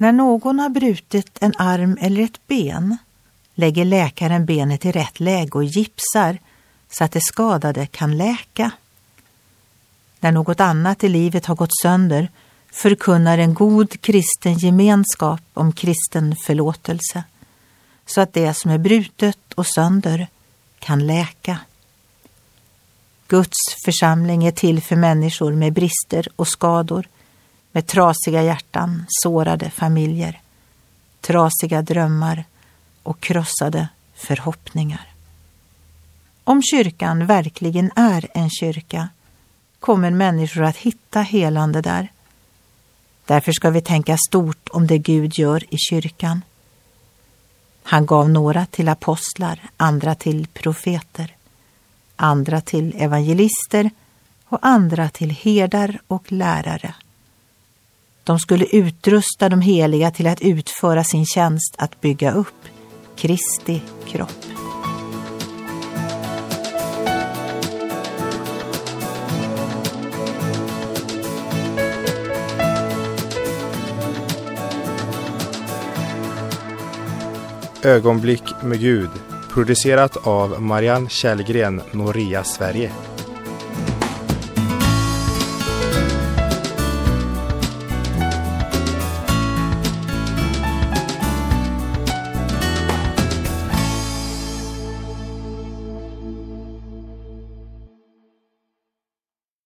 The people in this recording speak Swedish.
När någon har brutit en arm eller ett ben lägger läkaren benet i rätt läge och gipsar så att det skadade kan läka. När något annat i livet har gått sönder förkunnar en god kristen gemenskap om kristen förlåtelse så att det som är brutet och sönder kan läka. Guds församling är till för människor med brister och skador, med trasiga hjärtan, sårade familjer, trasiga drömmar och krossade förhoppningar. Om kyrkan verkligen är en kyrka kommer människor att hitta helande där. Därför ska vi tänka stort om det Gud gör i kyrkan. Han gav några till apostlar, andra till profeter, andra till evangelister och andra till herdar och lärare. De skulle utrusta de heliga till att utföra sin tjänst att bygga upp Kristi kropp. Ögonblick med Gud producerat av Marianne Källgren, Noria Sverige.